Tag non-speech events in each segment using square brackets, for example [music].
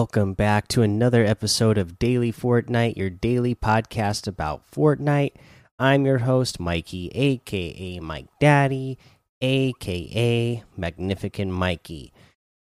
Welcome back to another episode of Daily Fortnite, your daily podcast about Fortnite. I'm your host, Mikey, aka Mike Daddy, aka Magnificent Mikey.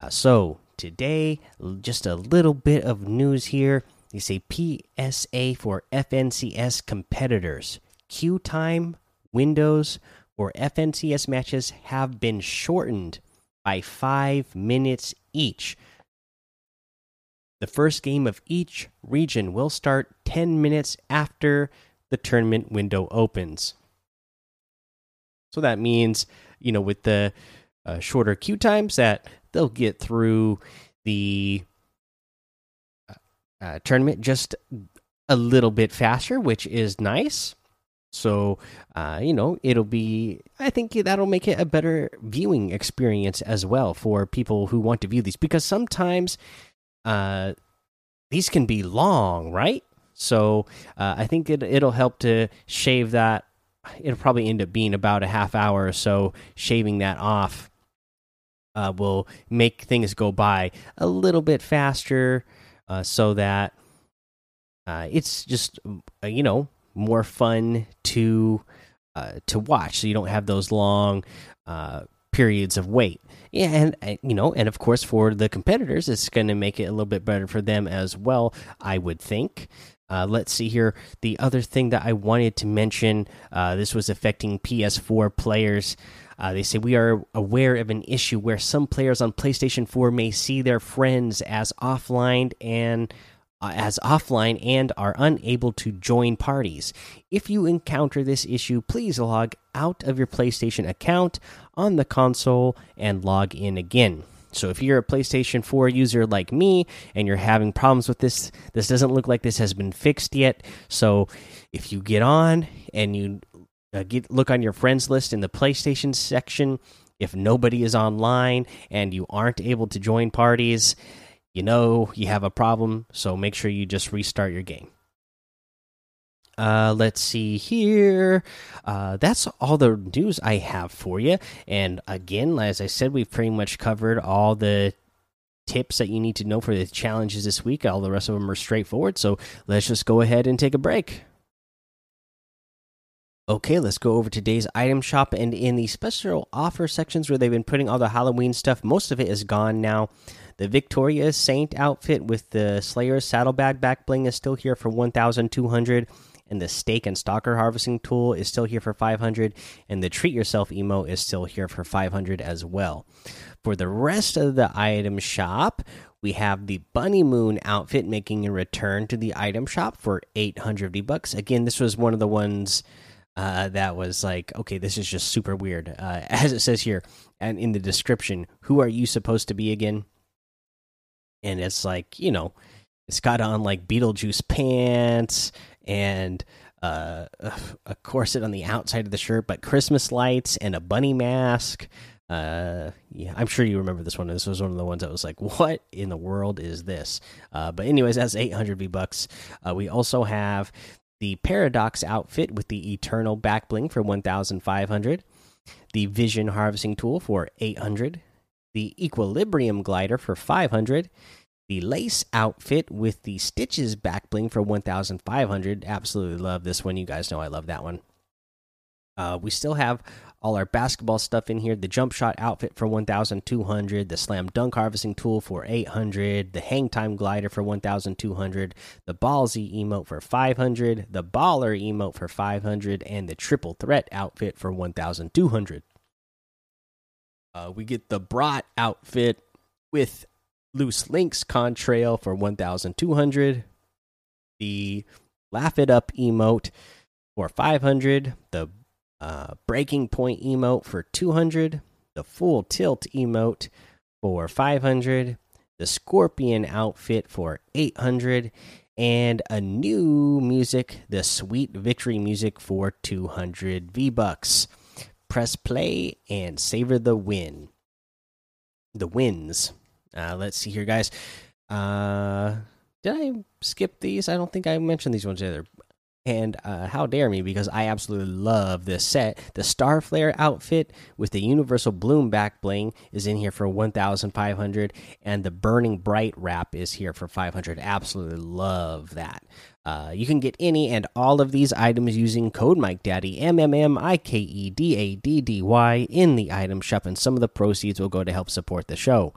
Uh, so, today, just a little bit of news here. They say PSA for FNCS competitors. Queue time windows for FNCS matches have been shortened by five minutes each. The first game of each region will start 10 minutes after the tournament window opens. So that means, you know, with the uh, shorter queue times, that they'll get through the uh, uh, tournament just a little bit faster, which is nice. So, uh, you know, it'll be, I think that'll make it a better viewing experience as well for people who want to view these because sometimes uh, these can be long, right? So uh, I think it, it'll help to shave that. It'll probably end up being about a half hour or so. Shaving that off uh, will make things go by a little bit faster, uh, so that uh, it's just uh, you know more fun to uh, to watch. So you don't have those long periods of wait. Yeah, and uh, you know, and of course for the competitors, it's going to make it a little bit better for them as well. I would think. Uh, let's see here. The other thing that I wanted to mention, uh, this was affecting PS4 players. Uh, they say we are aware of an issue where some players on PlayStation 4 may see their friends as offline and as offline and are unable to join parties. If you encounter this issue, please log out of your PlayStation account on the console and log in again. So if you're a PlayStation 4 user like me and you're having problems with this, this doesn't look like this has been fixed yet. So if you get on and you uh, get look on your friends list in the PlayStation section, if nobody is online and you aren't able to join parties, you know you have a problem, so make sure you just restart your game. Uh, let's see here. Uh, that's all the news I have for you. And again, as I said, we've pretty much covered all the tips that you need to know for the challenges this week. All the rest of them are straightforward. So let's just go ahead and take a break. Okay, let's go over today's item shop. And in the special offer sections where they've been putting all the Halloween stuff, most of it is gone now. The Victoria Saint outfit with the Slayer's saddlebag back bling is still here for 1,200 and the stake and stalker harvesting tool is still here for 500 and the treat yourself emo is still here for 500 as well for the rest of the item shop we have the bunny moon outfit making a return to the item shop for 800 v bucks again this was one of the ones uh, that was like, okay, this is just super weird. Uh, [laughs] as it says here, and in the description, who are you supposed to be again? And it's like, you know, it's got on like Beetlejuice pants and uh, a corset on the outside of the shirt, but Christmas lights and a bunny mask. Uh, yeah, I'm sure you remember this one. This was one of the ones that was like, "What in the world is this?" Uh, but anyways, that's 800 V bucks. Uh, we also have the Paradox outfit with the Eternal back bling for 1,500, the Vision harvesting tool for 800, the Equilibrium glider for 500, the Lace outfit with the Stitches back bling for 1,500. Absolutely love this one. You guys know I love that one. Uh, we still have all our basketball stuff in here the jump shot outfit for 1200 the slam dunk harvesting tool for 800 the hang time glider for 1200 the ballsy emote for 500 the baller emote for 500 and the triple threat outfit for 1200 uh, we get the brat outfit with loose links contrail for 1200 the laugh it up emote for 500 the uh, breaking point emote for 200, the full tilt emote for 500, the scorpion outfit for 800, and a new music, the sweet victory music for 200 V bucks. Press play and savor the win. The wins. Uh, let's see here, guys. Uh, did I skip these? I don't think I mentioned these ones either. And uh, how dare me, because I absolutely love this set. The Star Flare outfit with the Universal Bloom back bling is in here for 1,500, and the Burning Bright wrap is here for 500. Absolutely love that. Uh, you can get any and all of these items using code Mike Daddy M M M I K E D A D D Y in the item shop, and some of the proceeds will go to help support the show.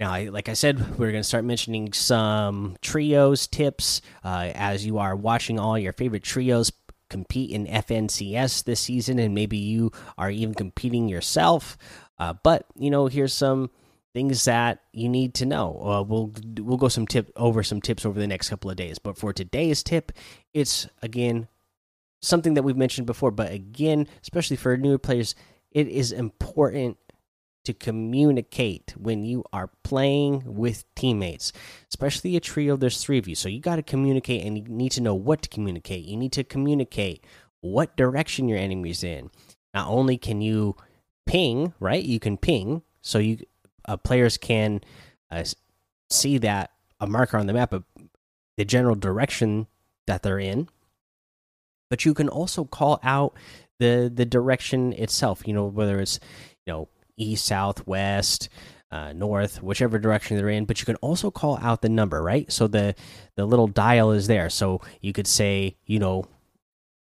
Now, like I said, we're going to start mentioning some trios tips uh, as you are watching all your favorite trios compete in FNCS this season, and maybe you are even competing yourself. Uh, but you know, here's some things that you need to know. Uh, we'll we'll go some tip over some tips over the next couple of days. But for today's tip, it's again something that we've mentioned before, but again, especially for newer players, it is important to communicate when you are playing with teammates, especially a trio. There's three of you, so you got to communicate, and you need to know what to communicate. You need to communicate what direction your enemy's in. Not only can you ping, right? You can ping, so you uh, players can uh, see that a marker on the map of the general direction that they're in. But you can also call out the the direction itself. You know whether it's you know east, south, west, uh, north, whichever direction they're in. But you can also call out the number, right? So the the little dial is there. So you could say, you know,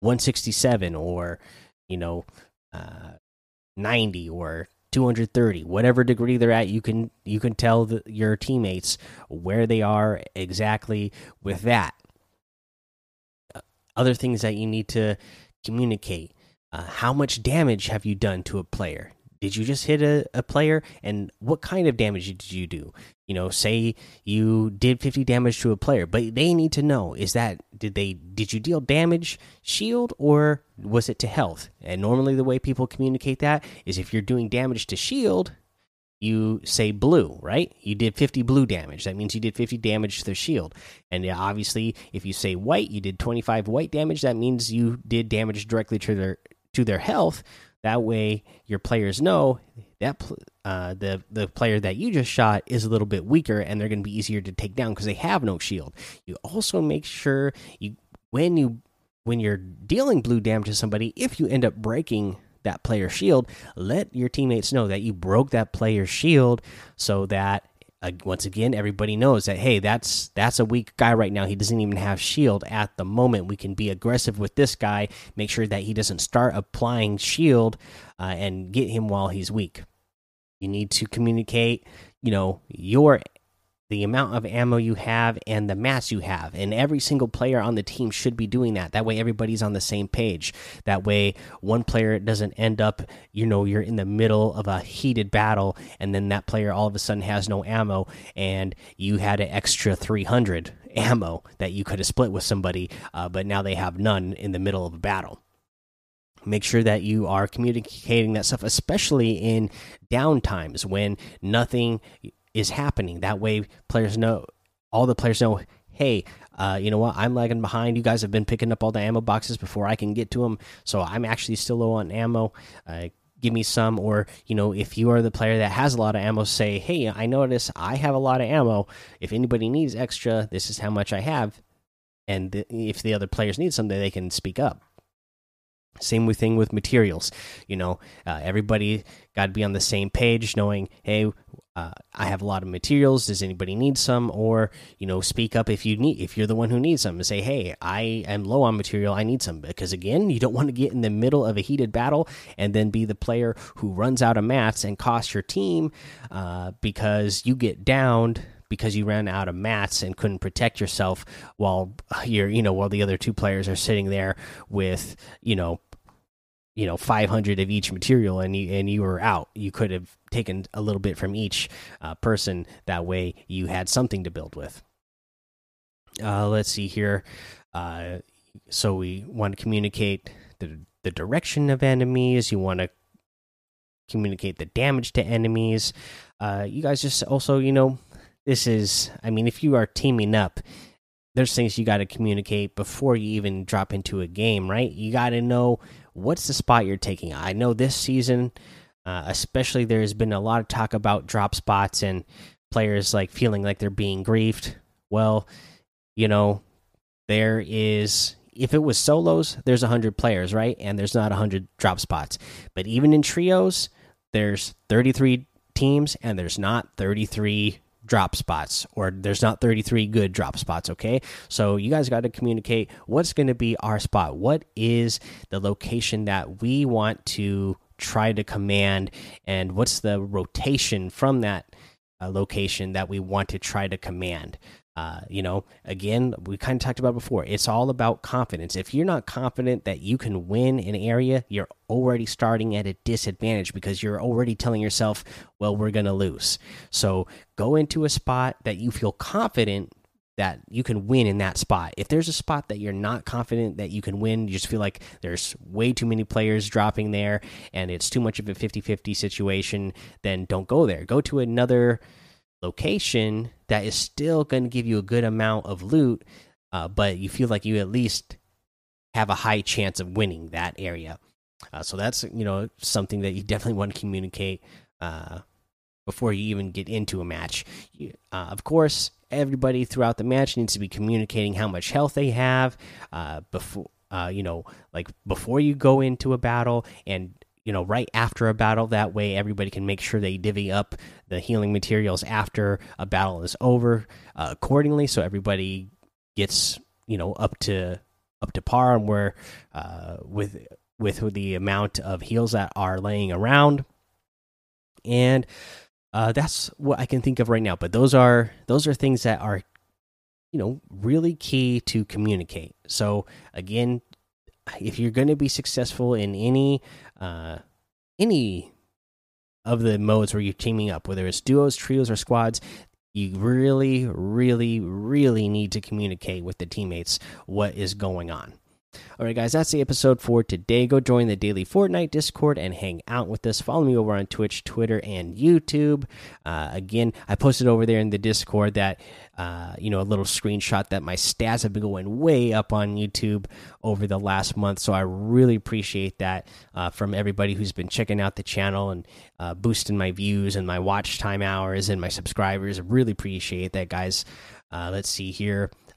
167 or you know, uh, 90 or 230 whatever degree they're at you can you can tell the, your teammates where they are exactly with that. Other things that you need to communicate. Uh, how much damage have you done to a player did you just hit a, a player? And what kind of damage did you do? You know say you did 50 damage to a player but they need to know is that did they did you deal damage shield or was it to health? And normally the way people communicate that is if you're doing damage to shield you say blue right? You did 50 blue damage. That means you did 50 damage to their shield. And obviously if you say white you did 25 white damage that means you did damage directly to their to their health that way, your players know that uh, the the player that you just shot is a little bit weaker, and they're going to be easier to take down because they have no shield. You also make sure you when you when you're dealing blue damage to somebody, if you end up breaking that player's shield, let your teammates know that you broke that player's shield so that uh, once again everybody knows that hey that's that's a weak guy right now. He doesn't even have shield at the moment. We can be aggressive with this guy make sure that he doesn't start applying shield uh, and get him while he's weak. You need to communicate you know your the amount of ammo you have and the mass you have. And every single player on the team should be doing that. That way, everybody's on the same page. That way, one player doesn't end up, you know, you're in the middle of a heated battle, and then that player all of a sudden has no ammo, and you had an extra 300 ammo that you could have split with somebody, uh, but now they have none in the middle of a battle make sure that you are communicating that stuff especially in down times when nothing is happening. That way, players know, all the players know, hey, uh, you know what? I'm lagging behind. You guys have been picking up all the ammo boxes before I can get to them, so I'm actually still low on ammo. Uh, give me some, or you know, if you are the player that has a lot of ammo, say, hey, I notice I have a lot of ammo. If anybody needs extra, this is how much I have. And if the other players need something, they can speak up. Same thing with materials. You know, uh, everybody got to be on the same page, knowing, hey, uh, I have a lot of materials. Does anybody need some? Or you know, speak up if you need if you're the one who needs some and say, hey, I am low on material. I need some because again, you don't want to get in the middle of a heated battle and then be the player who runs out of mats and cost your team uh, because you get downed because you ran out of mats and couldn't protect yourself while you're you know while the other two players are sitting there with you know you know 500 of each material and you and you were out. You could have taken a little bit from each uh, person. That way you had something to build with. Uh, let's see here. Uh, so we want to communicate the the direction of enemies. You want to communicate the damage to enemies. Uh, you guys just also you know this is i mean if you are teaming up there's things you got to communicate before you even drop into a game right? You got to know what's the spot you're taking? I know this season, uh, especially, there's been a lot of talk about drop spots and players like feeling like they're being griefed. Well, you know, there is if it was solos, there's 100 players, right? And there's not 100 drop spots. But even in trios, there's 33 teams and there's not 33 drop spots or there's not 33 good drop spots okay? So you guys got to communicate what's going to be our spot. What is the location that we want to try to command and what's the rotation from that uh, location that we want to try to command uh, you know, again, we kind of talked about before. It's all about confidence. If you're not confident that you can win an area, you're already starting at a disadvantage because you're already telling yourself, well, we're going to lose. So go into a spot that you feel confident that you can win in that spot. If there's a spot that you're not confident that you can win, you just feel like there's way too many players dropping there and it's too much of a 50 50 situation, then don't go there. Go to another location that is still going to give you a good amount of loot, uh, but you feel like you at least have a high chance of winning that area. Uh, so that's you know something that you [laughs] definitely want to communicate uh, before you even get into a match. Uh, of course, everybody throughout the match needs to be communicating how much health they have uh, before. Uh, you know, like before you go into a battle, and you know right after a battle that way everybody can make sure they divvy up the healing materials after a battle is over uh, accordingly so everybody gets you know up to up to par and where uh, with with the amount of heals that are laying around and uh, that's what I can think of right now. But those are those are things that are, you know, really key to communicate. So again, if you're going to be successful in any uh, any of the modes where you're teaming up, whether it's duos, trios, or squads, you really, really, really need to communicate with the teammates what is going on. All right, guys, that's the episode for today. Go join the daily Fortnite Discord and hang out with us. Follow me over on Twitch, Twitter, and YouTube. Uh, again, I posted over there in the Discord that, uh, you know, a little screenshot that my stats have been going way up on YouTube over the last month. So I really appreciate that uh, from everybody who's been checking out the channel and uh, boosting my views and my watch time hours and my subscribers. Really appreciate that, guys. Uh, let's see here.